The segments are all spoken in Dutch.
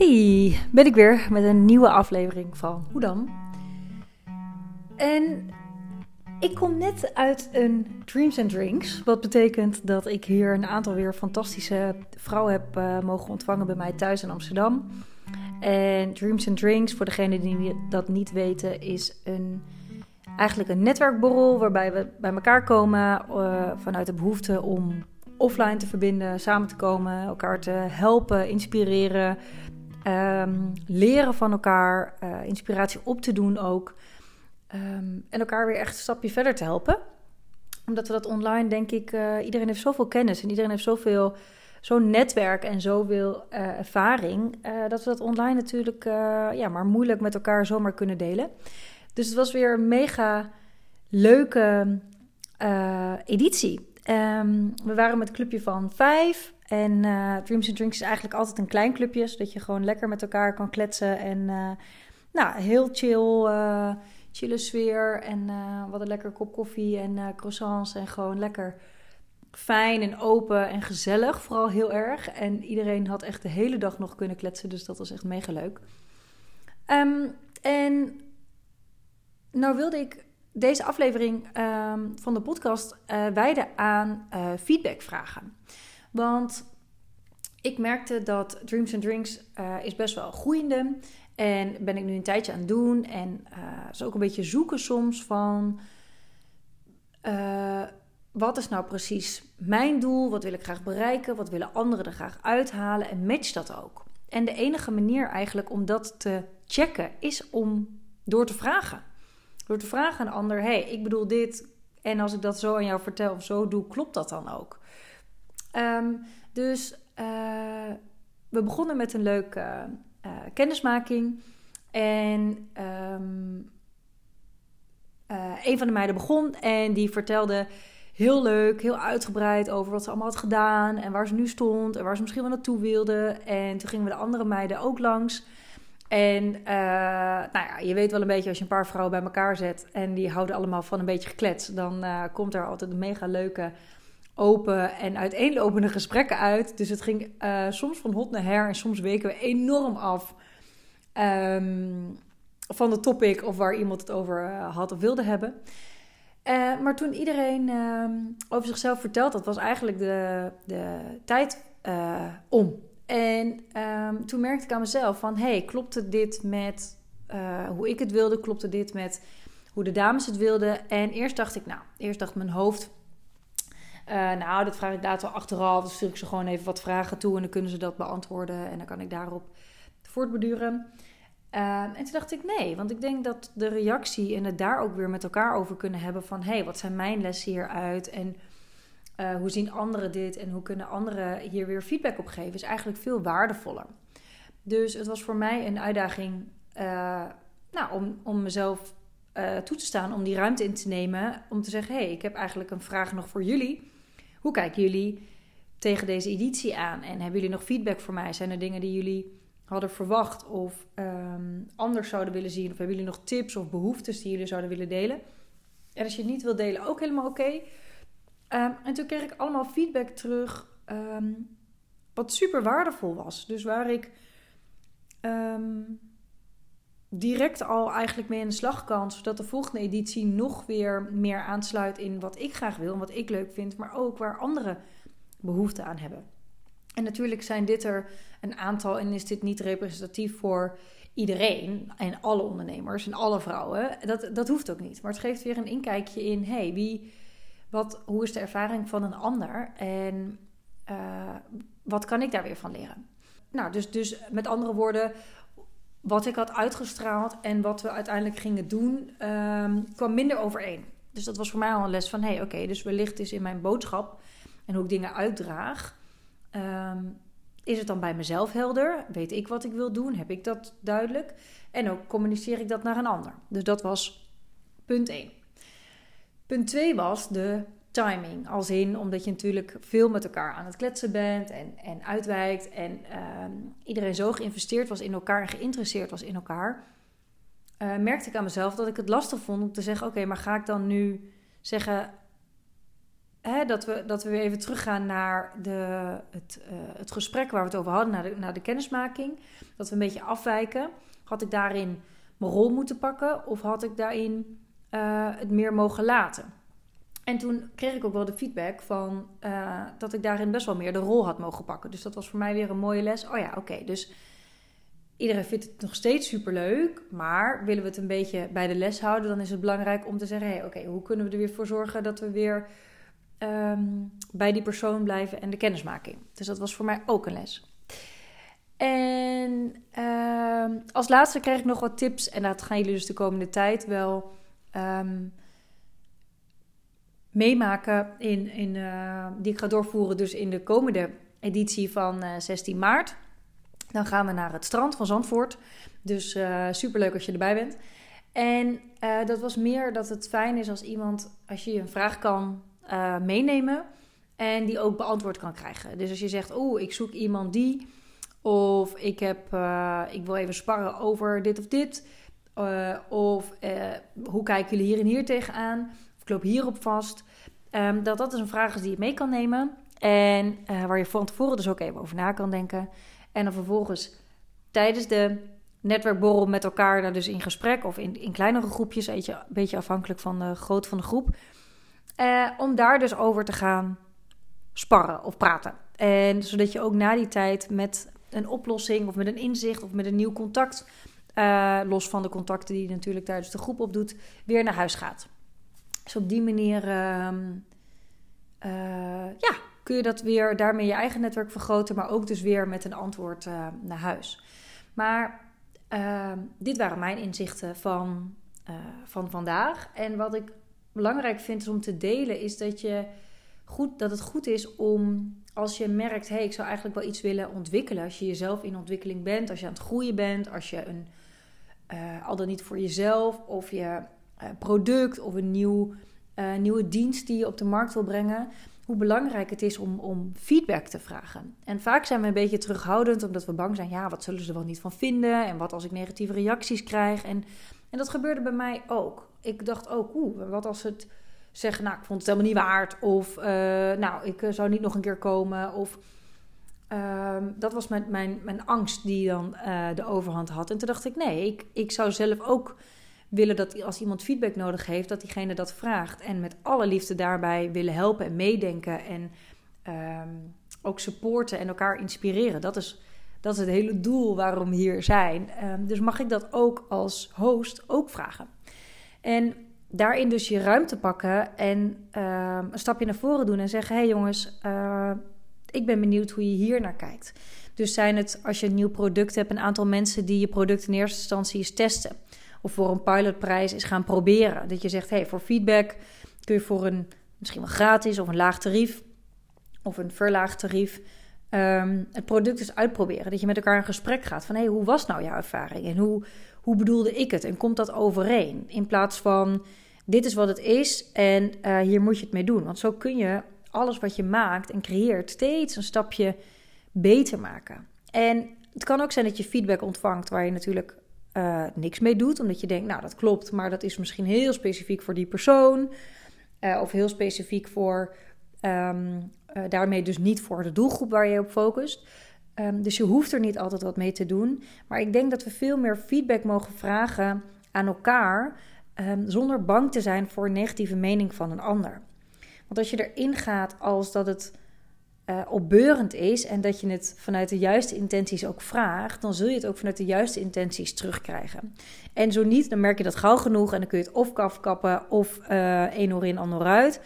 Hey, ben ik weer met een nieuwe aflevering van Hoe dan? En ik kom net uit een Dreams and Drinks. Wat betekent dat ik hier een aantal weer fantastische vrouwen heb uh, mogen ontvangen bij mij thuis in Amsterdam. En Dreams and Drinks, voor degenen die dat niet weten, is een, eigenlijk een netwerkborrel waarbij we bij elkaar komen uh, vanuit de behoefte om offline te verbinden, samen te komen, elkaar te helpen, inspireren, um, leren van elkaar, uh, inspiratie op te doen ook. Um, en elkaar weer echt een stapje verder te helpen. Omdat we dat online, denk ik, uh, iedereen heeft zoveel kennis en iedereen heeft zoveel, zo'n netwerk en zoveel uh, ervaring. dat we dat online natuurlijk ja, maar moeilijk met elkaar zomaar kunnen delen. Dus het was weer een mega leuke editie. Um, we waren met een clubje van vijf. En uh, Dreams and Drinks is eigenlijk altijd een klein clubje, zodat je gewoon lekker met elkaar kan kletsen. En uh, nou, heel chill, uh, chille sfeer. En we hadden lekker kop koffie en croissants. En gewoon lekker fijn en open en gezellig, vooral heel erg. En iedereen had echt de hele dag nog kunnen kletsen, dus dat was echt mega leuk. Um, en nou wilde ik deze aflevering um, van de podcast wijden aan uh, feedbackvragen. Want ik merkte dat Dreams and Drinks uh, is best wel groeiende. En ben ik nu een tijdje aan het doen. En is ook een beetje zoeken soms van... wat is nou precies mijn doel? Wat wil ik graag bereiken? Wat willen anderen er graag uithalen? En match dat ook. En de enige manier eigenlijk om dat te checken is om door te vragen. Door te vragen aan een ander: hey, ik bedoel dit. En als ik dat zo aan jou vertel of zo doe, klopt dat dan ook? Um, dus uh, we begonnen met een leuke uh, kennismaking. En um, uh, een van de meiden begon en die vertelde heel leuk, heel uitgebreid over wat ze allemaal had gedaan en waar ze nu stond en waar ze misschien wel naartoe wilde. En toen gingen we de andere meiden ook langs. En nou ja, je weet wel een beetje als je een paar vrouwen bij elkaar zet en die houden allemaal van een beetje geklets, dan komt er altijd een mega leuke, open en uiteenlopende gesprekken uit. Dus het ging uh, soms van hot naar her en soms weken we enorm af um, van de topic of waar iemand het over had of wilde hebben. maar toen iedereen ehm, over zichzelf verteld had, was eigenlijk de, de tijd om. En um, toen merkte ik aan mezelf van... hey, klopte dit met hoe ik het wilde? Klopte dit met hoe de dames het wilden? En eerst dacht ik, nou, eerst dacht mijn hoofd... Uh, nou, dat vraag ik later achteraf. Dan stuur ik ze gewoon even wat vragen toe... en dan kunnen ze dat beantwoorden. En dan kan ik daarop voortbeduren. Uh, en toen dacht ik, nee, want ik denk dat de reactie... en het daar ook weer met elkaar over kunnen hebben van... hey, wat zijn mijn lessen hieruit? En uh, hoe zien anderen dit en hoe kunnen anderen hier weer feedback op geven, is eigenlijk veel waardevoller. Dus het was voor mij een uitdaging uh, nou, om, om mezelf toe te staan, om die ruimte in te nemen, om te zeggen: hé, hey, ik heb eigenlijk een vraag nog voor jullie. Hoe kijken jullie tegen deze editie aan? En hebben jullie nog feedback voor mij? Zijn er dingen die jullie hadden verwacht of um, anders zouden willen zien? Of hebben jullie nog tips of behoeftes die jullie zouden willen delen? En als je het niet wilt delen, ook helemaal oké. Um, en toen kreeg ik allemaal feedback terug, um, wat super waardevol was. Dus waar ik direct al eigenlijk mee in de slag kan, zodat de volgende editie nog weer meer aansluit in wat ik graag wil en wat ik leuk vind, maar ook waar anderen behoefte aan hebben. En natuurlijk zijn dit er een aantal en is dit niet representatief voor iedereen en alle ondernemers en alle vrouwen. Dat, dat hoeft ook niet. Maar het geeft weer een inkijkje in, hey, wie wat, hoe is de ervaring van een ander en uh, wat kan ik daar weer van leren? Nou, dus, dus met andere woorden, wat ik had uitgestraald en wat we uiteindelijk gingen doen, um, kwam minder overeen. Dus dat was voor mij al een les van: hé, hey, oké, dus wellicht is in mijn boodschap en hoe ik dingen uitdraag. Um, is het dan bij mezelf helder? Weet ik wat ik wil doen? Heb ik dat duidelijk? En ook communiceer ik dat naar een ander. Dus dat was punt 1. Punt 2 was de timing. Als in, omdat je natuurlijk veel met elkaar aan het kletsen bent en, en uitwijkt. En uh, iedereen zo geïnvesteerd was in elkaar en geïnteresseerd was in elkaar. Uh, merkte ik aan mezelf dat ik het lastig vond om te zeggen: Oké, maar ga ik dan nu zeggen. hè, dat, we, dat we weer even teruggaan naar de, het, uh, het gesprek waar we het over hadden, naar de, naar de kennismaking. Dat we een beetje afwijken. Had ik daarin mijn rol moeten pakken of had ik daarin uh, het meer mogen laten? En toen kreeg ik ook wel de feedback van uh, dat ik daarin best wel meer de rol had mogen pakken. Dus dat was voor mij weer een mooie les. Oh ja, oké. Dus iedereen vindt het nog steeds superleuk. Maar willen we het een beetje bij de les houden, dan is het belangrijk om te zeggen: hey, oké, hoe kunnen we er weer voor zorgen dat we weer um, bij die persoon blijven en de kennismaking. Dus dat was voor mij ook een les. En uh, als laatste kreeg ik nog wat tips. En dat gaan jullie dus de komende tijd wel um, meemaken. In, in, uh, die ik ga doorvoeren dus in de komende editie van uh, 16 maart. Dan gaan we naar het strand van Zandvoort. Dus uh, superleuk als je erbij bent. En dat was meer dat het fijn is als iemand, als je een vraag kan meenemen en die ook beantwoord kan krijgen. Dus als je zegt, oh, ik zoek iemand die, of ik, heb, ik wil even sparren over dit of dit, of hoe kijken jullie hier en hier tegenaan, of ik loop hierop vast, um, dat dat is een vraag die je mee kan nemen en waar je van tevoren dus ook even over na kan denken. En dan vervolgens tijdens de netwerkborrel met elkaar daar dus in gesprek of in, in kleinere groepjes, een beetje, een beetje afhankelijk van de grootte van de groep uh, om daar dus over te gaan sparren of praten. En zodat je ook na die tijd met een oplossing of met een inzicht of met een nieuw contact, uh, los van de contacten die je natuurlijk tijdens de groep opdoet, weer naar huis gaat. Dus op die manier uh, ja, kun je dat weer daarmee je eigen netwerk vergroten, maar ook dus weer met een antwoord naar huis. Maar ehm, dit waren mijn inzichten van, van vandaag. En wat ik belangrijk vind om te delen, is dat, je goed, dat het goed is om als je merkt, hé, hey, ik zou eigenlijk wel iets willen ontwikkelen. Als je jezelf in ontwikkeling bent, als je aan het groeien bent, als je een, al dan niet voor jezelf of je product of een nieuw, uh, nieuwe dienst die je op de markt wil brengen, hoe belangrijk het is om, om feedback te vragen. En vaak zijn we een beetje terughoudend omdat we bang zijn, ja, wat zullen ze wel niet van vinden en wat als ik negatieve reacties krijg. En, en dat gebeurde bij mij ook ik dacht ook, oeh, wat als het zeggen, nou, ik vond het helemaal niet waard. Of, uh, nou, ik zou niet nog een keer komen. Of, uh, dat was mijn, mijn, mijn angst die dan de overhand had. En toen dacht ik, nee, ik, ik zou zelf ook willen dat als iemand feedback nodig heeft, dat diegene dat vraagt. En met alle liefde daarbij willen helpen en meedenken. En ehm, ook supporten en elkaar inspireren. Dat is, dat is het hele doel waarom we hier zijn. Ehm, dus mag ik dat ook als host ook vragen? En daarin dus je ruimte pakken en uh, een stapje naar voren doen en zeggen: hé hey jongens, uh, ik ben benieuwd hoe je hier naar kijkt. Dus zijn het als je een nieuw product hebt, een aantal mensen die je product in eerste instantie eens testen. Of voor een pilotprijs is gaan proberen. Dat je zegt: hey, voor feedback kun je voor een misschien wel gratis of een laag tarief of een verlaagd tarief. Um, het product eens uitproberen. Dat je met elkaar in gesprek gaat van hey, hoe was nou jouw ervaring? En hoe, hoe bedoelde ik het en komt dat overeen? In plaats van dit is wat het is en uh, hier moet je het mee doen. Want zo kun je alles wat je maakt en creëert steeds een stapje beter maken. En het kan ook zijn dat je feedback ontvangt waar je natuurlijk uh, niks mee doet, omdat je denkt, nou dat klopt, maar dat is misschien heel specifiek voor die persoon uh, of heel specifiek voor um, daarmee dus niet voor de doelgroep waar je op focust. Um, dus je hoeft er niet altijd wat mee te doen. Maar ik denk dat we veel meer feedback mogen vragen aan elkaar. Um, zonder bang te zijn voor negatieve mening van een ander. Want als je erin gaat als dat het uh, opbeurend is en dat je het vanuit de juiste intenties ook vraagt, dan zul je het ook vanuit de juiste intenties terugkrijgen. En zo niet, dan merk je dat gauw genoeg en dan kun je het of afkappen of uh, één oor in, ander uit.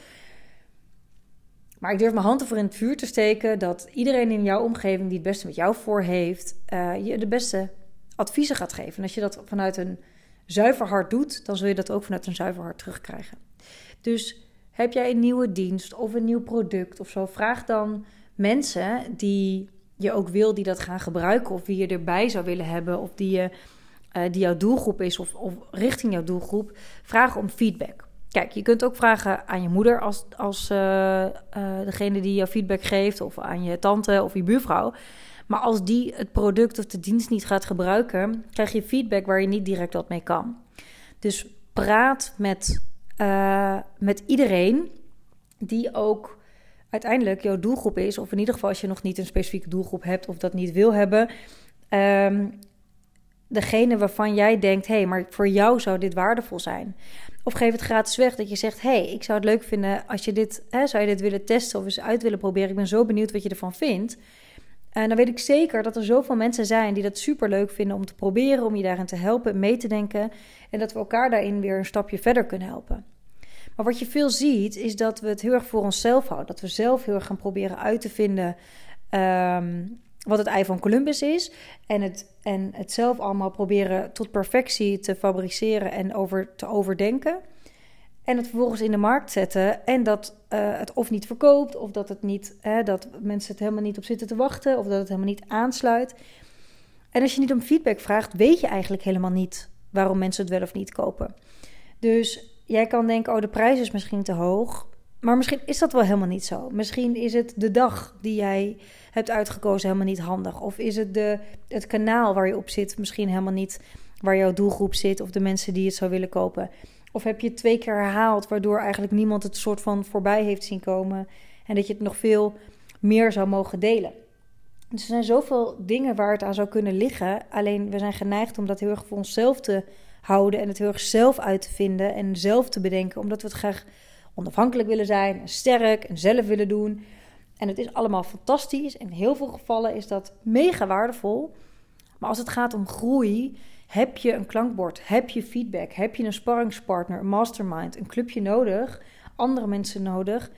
Maar ik durf mijn hand ervoor in het vuur te steken dat iedereen in jouw omgeving die het beste met jou voor heeft, uh, je de beste adviezen gaat geven. En als je dat vanuit een zuiver hart doet, dan zul je dat ook vanuit een zuiver hart terugkrijgen. Dus heb jij een nieuwe dienst of een nieuw product of zo, vraag dan mensen die je ook wil die dat gaan gebruiken of wie je erbij zou willen hebben of die, je, uh, die jouw doelgroep is of, of richting jouw doelgroep. Vraag om feedback. Kijk, je kunt ook vragen aan je moeder als, als uh, uh, degene die jou feedback geeft, of aan je tante of je buurvrouw. Maar als die het product of de dienst niet gaat gebruiken, krijg je feedback waar je niet direct wat mee kan. Dus praat met, uh, met iedereen die ook uiteindelijk jouw doelgroep is, of in ieder geval als je nog niet een specifieke doelgroep hebt of dat niet wil hebben, um, degene waarvan jij denkt, hé, hey, maar voor jou zou dit waardevol zijn. Of geef het gratis weg dat je zegt, hé, hey, ik zou het leuk vinden als je dit, hè, zou je dit willen testen of eens uit willen proberen. Ik ben zo benieuwd wat je ervan vindt. En dan weet ik zeker dat er zoveel mensen zijn die dat super leuk vinden om te proberen, om je daarin te helpen, mee te denken. En dat we elkaar daarin weer een stapje verder kunnen helpen. Maar wat je veel ziet, is dat we het heel erg voor onszelf houden. Dat we zelf heel erg gaan proberen uit te vinden ehm, wat het ei van Columbus is. En het, en het zelf allemaal proberen tot perfectie te fabriceren en over, te overdenken. En het vervolgens in de markt zetten. En dat uh, het of niet verkoopt, of dat, het niet, dat mensen het helemaal niet op zitten te wachten, of dat het helemaal niet aansluit. En als je niet om feedback vraagt, weet je eigenlijk helemaal niet waarom mensen het wel of niet kopen. Dus jij kan denken: oh, de prijs is misschien te hoog. Maar misschien is dat wel helemaal niet zo. Misschien is het de dag die jij hebt uitgekozen helemaal niet handig. Of is het de, het kanaal waar je op zit misschien helemaal niet waar jouw doelgroep zit of de mensen die het zou willen kopen. Of heb je het twee keer herhaald, waardoor eigenlijk niemand het soort van voorbij heeft zien komen. En dat je het nog veel meer zou mogen delen. Dus er zijn zoveel dingen waar het aan zou kunnen liggen. Alleen we zijn geneigd om dat heel erg voor onszelf te houden. En het heel erg zelf uit te vinden en zelf te bedenken. Omdat we het graag onafhankelijk willen zijn, en sterk en zelf willen doen. En het is allemaal fantastisch. In heel veel gevallen is dat mega waardevol. Maar als het gaat om groei, heb je een klankbord, heb je feedback, heb je een sparringspartner, een mastermind, een clubje nodig, andere mensen nodig,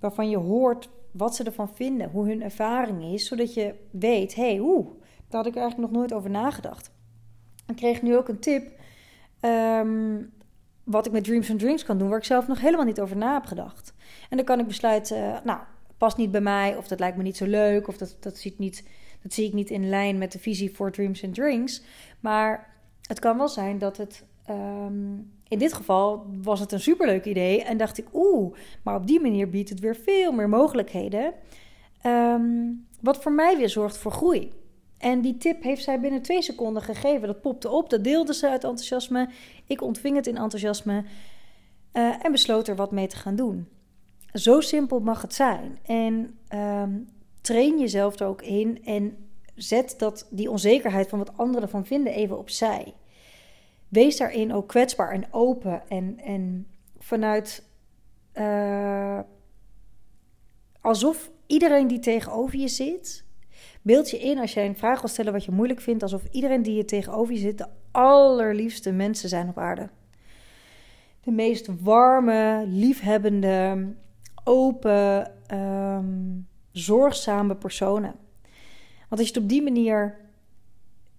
waarvan je hoort wat ze ervan vinden, hoe hun ervaring is, zodat je weet, hey, oeh, daar had ik eigenlijk nog nooit over nagedacht. Ik kreeg nu ook een tip ehm, wat ik met Dreams and Drinks kan doen, waar ik zelf nog helemaal niet over na heb gedacht. En dan kan ik besluiten, nou, past niet bij mij, of dat lijkt me niet zo leuk, of dat, dat, ziet niet, dat zie ik niet in lijn met de visie voor Dreams and Drinks. Maar het kan wel zijn dat het. Ehm, in dit geval was het een superleuk idee. En dacht ik, oeh, maar op die manier biedt het weer veel meer mogelijkheden. Ehm, wat voor mij weer zorgt voor groei. En die tip heeft zij binnen twee seconden gegeven. Dat popte op, dat deelde ze uit enthousiasme. Ik ontving het in enthousiasme uh, en besloot er wat mee te gaan doen. Zo simpel mag het zijn. En um, train jezelf er ook in en zet dat, die onzekerheid van wat anderen ervan vinden even opzij. Wees daarin ook kwetsbaar en open en, en vanuit uh, alsof iedereen die tegenover je zit, beeld je in als jij een vraag wil stellen wat je moeilijk vindt, alsof iedereen die je tegenover je zit de allerliefste mensen zijn op aarde. De meest warme, liefhebbende, open, um, zorgzame personen. Want als je het op die manier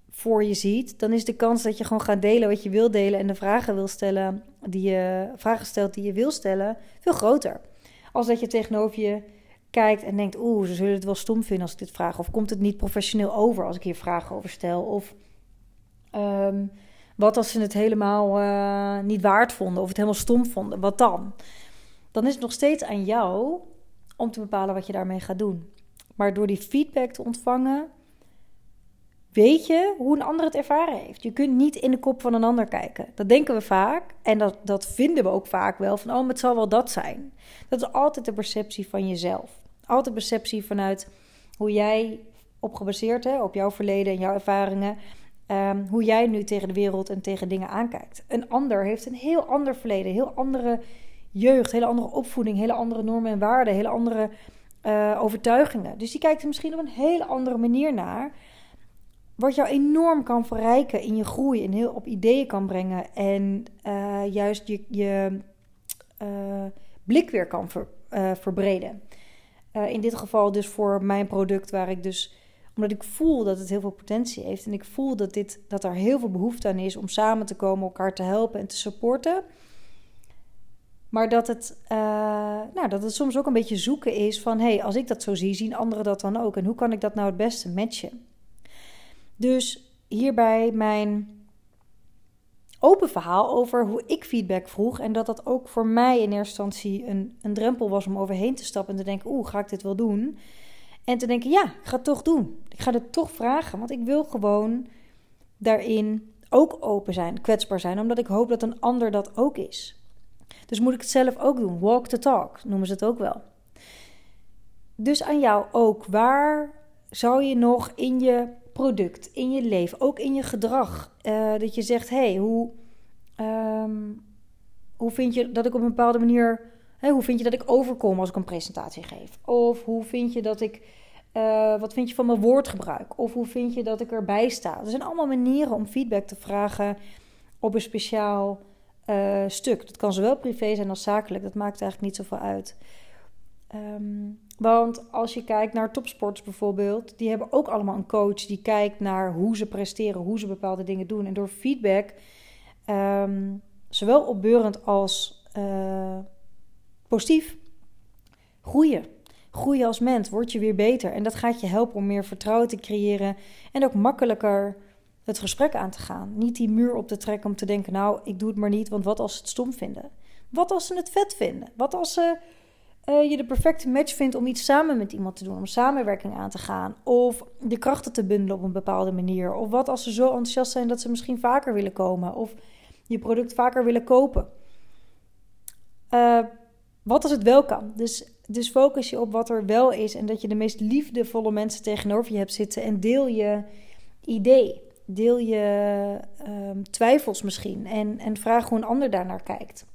voor je ziet, dan is de kans dat je gewoon gaat delen wat je wil delen en de vragen wil stellen die je vragen stelt die je wil stellen, veel groter. Als dat je tegenover je kijkt en denkt, oeh, ze zullen het wel stom vinden als ik dit vraag, of komt het niet professioneel over als ik hier vragen over stel, of um, wat als ze het helemaal uh, niet waard vonden of het helemaal stom vonden, wat dan? Dan is het nog steeds aan jou om te bepalen wat je daarmee gaat doen. Maar door die feedback te ontvangen, weet je hoe een ander het ervaren heeft. Je kunt niet in de kop van een ander kijken. Dat denken we vaak en dat, dat vinden we ook vaak wel. Van, oh, het zal wel dat zijn. Dat is altijd de perceptie van jezelf. Altijd perceptie vanuit hoe jij op gebaseerd, hè, op jouw verleden en jouw ervaringen... Um, hoe jij nu tegen de wereld en tegen dingen aankijkt. Een ander heeft een heel ander verleden, heel andere jeugd, hele andere opvoeding, hele andere normen en waarden, hele andere uh, overtuigingen. Dus die kijkt er misschien op een hele andere manier naar. Wat jou enorm kan verrijken in je groei en heel op ideeën kan brengen. En uh, juist je, je uh, blik weer kan ver, verbreden. in dit geval dus voor mijn product, waar ik dus omdat ik voel dat het heel veel potentie heeft. En ik voel dat, dit, dat er heel veel behoefte aan is om samen te komen, elkaar te helpen en te supporten. Maar dat het, uh, nou, dat het soms ook een beetje zoeken is van... hé, hey, als ik dat zo zie, zien anderen dat dan ook? En hoe kan ik dat nou het beste matchen? Dus hierbij mijn open verhaal over hoe ik feedback vroeg... en dat dat ook voor mij in eerste instantie een, een drempel was om overheen te stappen... en te denken, oeh, ga ik dit wel doen? En te denken, ja, ik ga het toch doen. Ik ga het toch vragen, want ik wil gewoon daarin ook open zijn, kwetsbaar zijn... omdat ik hoop dat een ander dat ook is... Dus moet ik het zelf ook doen. Walk the talk noemen ze het ook wel. Dus aan jou ook. Waar zou je nog in je product, in je leven, ook in je gedrag, uh, dat je zegt: hey, hoe, um, hoe vind je dat ik op een bepaalde manier. Hoe vind je dat ik overkom als ik een presentatie geef? Of hoe vind je dat ik. Uh, wat vind je van mijn woordgebruik? Of hoe vind je dat ik erbij sta? Er zijn allemaal manieren om feedback te vragen op een speciaal uh, stuk. Dat kan zowel privé zijn als zakelijk. Dat maakt eigenlijk niet zoveel uit. Um, want als je kijkt naar topsports bijvoorbeeld, die hebben ook allemaal een coach die kijkt naar hoe ze presteren, hoe ze bepaalde dingen doen. En door feedback, um, zowel opbeurend als uh, positief, groeien. Groeien als mens, word je weer beter. En dat gaat je helpen om meer vertrouwen te creëren en ook makkelijker het gesprek aan te gaan. Niet die muur op te trekken om te denken, nou, ik doe het maar niet, want wat als ze het stom vinden? Wat als ze het vet vinden? Wat als ze uh, je de perfecte match vindt om iets samen met iemand te doen, om samenwerking aan te gaan, of de krachten te bundelen op een bepaalde manier, of wat als ze zo enthousiast zijn dat ze misschien vaker willen komen, of je product vaker willen kopen. Uh, wat als het wel kan? Dus, dus focus je op wat er wel is en dat je de meest liefdevolle mensen tegenover je hebt zitten en deel je idee. Deel je um, twijfels misschien en, en vraag hoe een ander daarnaar kijkt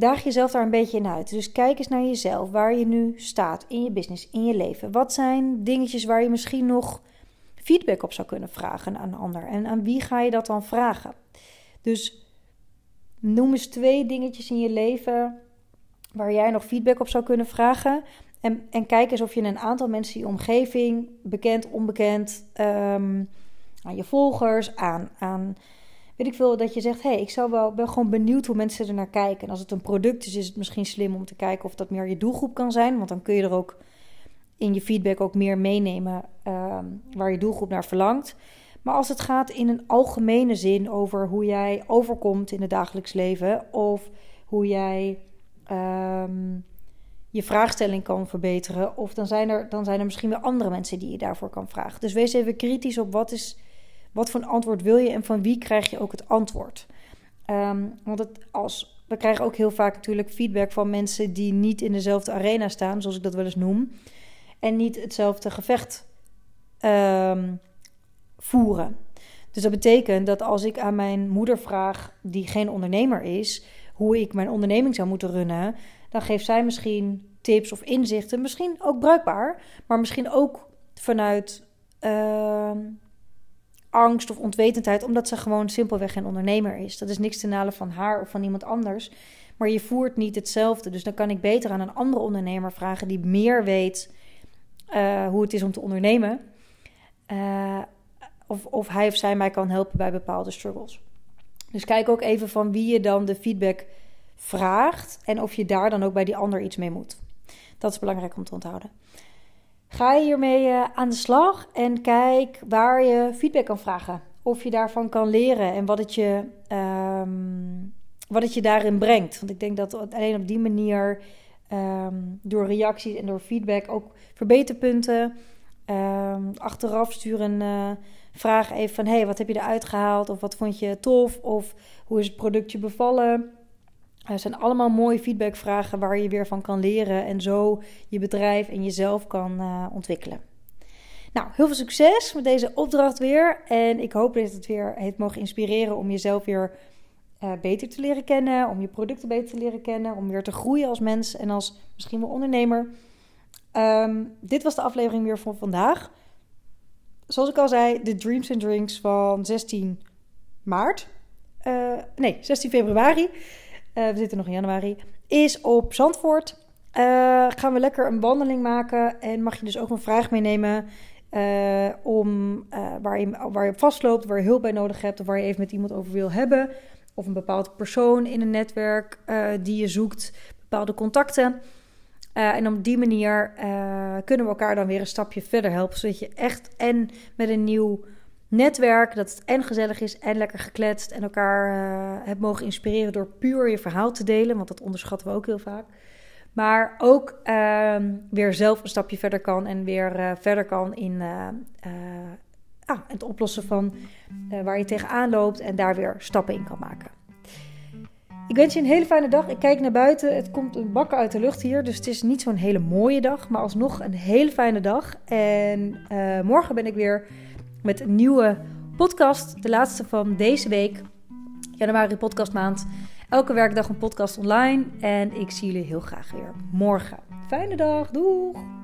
daag jezelf daar een beetje in uit. Dus kijk eens naar jezelf, waar je nu staat in je business, in je leven. Wat zijn dingetjes waar je misschien nog feedback op zou kunnen vragen aan een ander? En aan wie ga je dat dan vragen? Dus noem eens twee dingetjes in je leven waar jij nog feedback op zou kunnen vragen. En, en kijk eens of je een aantal mensen in je omgeving, bekend, onbekend, um, aan je volgers, aan, aan weet ik veel, dat je zegt: hé, hey, ik zou wel, ben gewoon benieuwd hoe mensen er naar kijken. En als het een product is, is het misschien slim om te kijken of dat meer je doelgroep kan zijn. Want dan kun je er ook in je feedback ook meer meenemen ehm, waar je doelgroep naar verlangt. Maar als het gaat in een algemene zin over hoe jij overkomt in het dagelijks leven, of hoe jij ehm, je vraagstelling kan verbeteren, of dan zijn, er, dan zijn er misschien weer andere mensen die je daarvoor kan vragen. Dus wees even kritisch op wat is wat voor een antwoord wil je en van wie krijg je ook het antwoord? Ehm, want het, als, we krijgen ook heel vaak natuurlijk feedback van mensen die niet in dezelfde arena staan, zoals ik dat wel eens noem, en niet hetzelfde gevecht um, voeren. Dus dat betekent dat als ik aan mijn moeder vraag, die geen ondernemer is, hoe ik mijn onderneming zou moeten runnen, dan geeft zij misschien tips of inzichten, misschien ook bruikbaar, maar misschien ook vanuit uh, angst of onwetendheid, omdat ze gewoon simpelweg geen ondernemer is. Dat is niks te nalen van haar of van iemand anders. Maar je voert niet hetzelfde. Dus dan kan ik beter aan een andere ondernemer vragen die meer weet uh, hoe het is om te ondernemen. Uh, of, of hij of zij mij kan helpen bij bepaalde struggles. Dus kijk ook even van wie je dan de feedback vraagt en of je daar dan ook bij die ander iets mee moet. Dat is belangrijk om te onthouden. Ga hiermee uh, aan de slag en kijk waar je feedback kan vragen. Of je daarvan kan leren en wat het je, um, wat het je daarin brengt. Want ik denk dat alleen op die manier, um, door reacties en door feedback, ook verbeterpunten. Um, achteraf sturen uh, vraag even van: hey, wat heb je eruit gehaald? Of wat vond je tof? Of hoe is het productje bevallen? Er zijn allemaal mooie feedbackvragen waar je weer van kan leren en zo je bedrijf en jezelf kan uh, ontwikkelen. Nou, heel veel succes met deze opdracht weer. En ik hoop dat het weer heeft mogen inspireren om jezelf weer uh, beter te leren kennen, om je producten beter te leren kennen, om weer te groeien als mens en als misschien wel ondernemer. Um, dit was de aflevering weer van vandaag. Zoals ik al zei, de Dreams and Drinks van 16 maart. Nee, 16 februari. Uh, we zitten nog in januari. Is op Zandvoort. Uh, gaan we lekker een wandeling maken. En mag je dus ook een vraag meenemen. Uh, om, waar, je, waar je op vastloopt, waar je hulp bij nodig hebt. Of waar je even met iemand over wil hebben. Of een bepaald persoon in een netwerk die je zoekt. Bepaalde contacten. en op die manier kunnen we elkaar dan weer een stapje verder helpen. Zodat je echt en met een nieuw netwerk. Dat het en gezellig is en lekker gekletst. En elkaar uh, hebt mogen inspireren door puur je verhaal te delen. Want dat onderschatten we ook heel vaak. Maar ook uh, weer zelf een stapje verder kan. En weer uh, verder kan in uh, ah, het oplossen van waar je tegenaan loopt. En daar weer stappen in kan maken. Ik wens je een hele fijne dag. Ik kijk naar buiten. Het komt een bakker uit de lucht hier. Dus het is niet zo'n hele mooie dag. Maar alsnog een hele fijne dag. En morgen ben ik weer met een nieuwe podcast. De laatste van deze week. Januari podcastmaand. Elke werkdag een podcast online. En ik zie jullie heel graag weer morgen. Fijne dag. Doeg!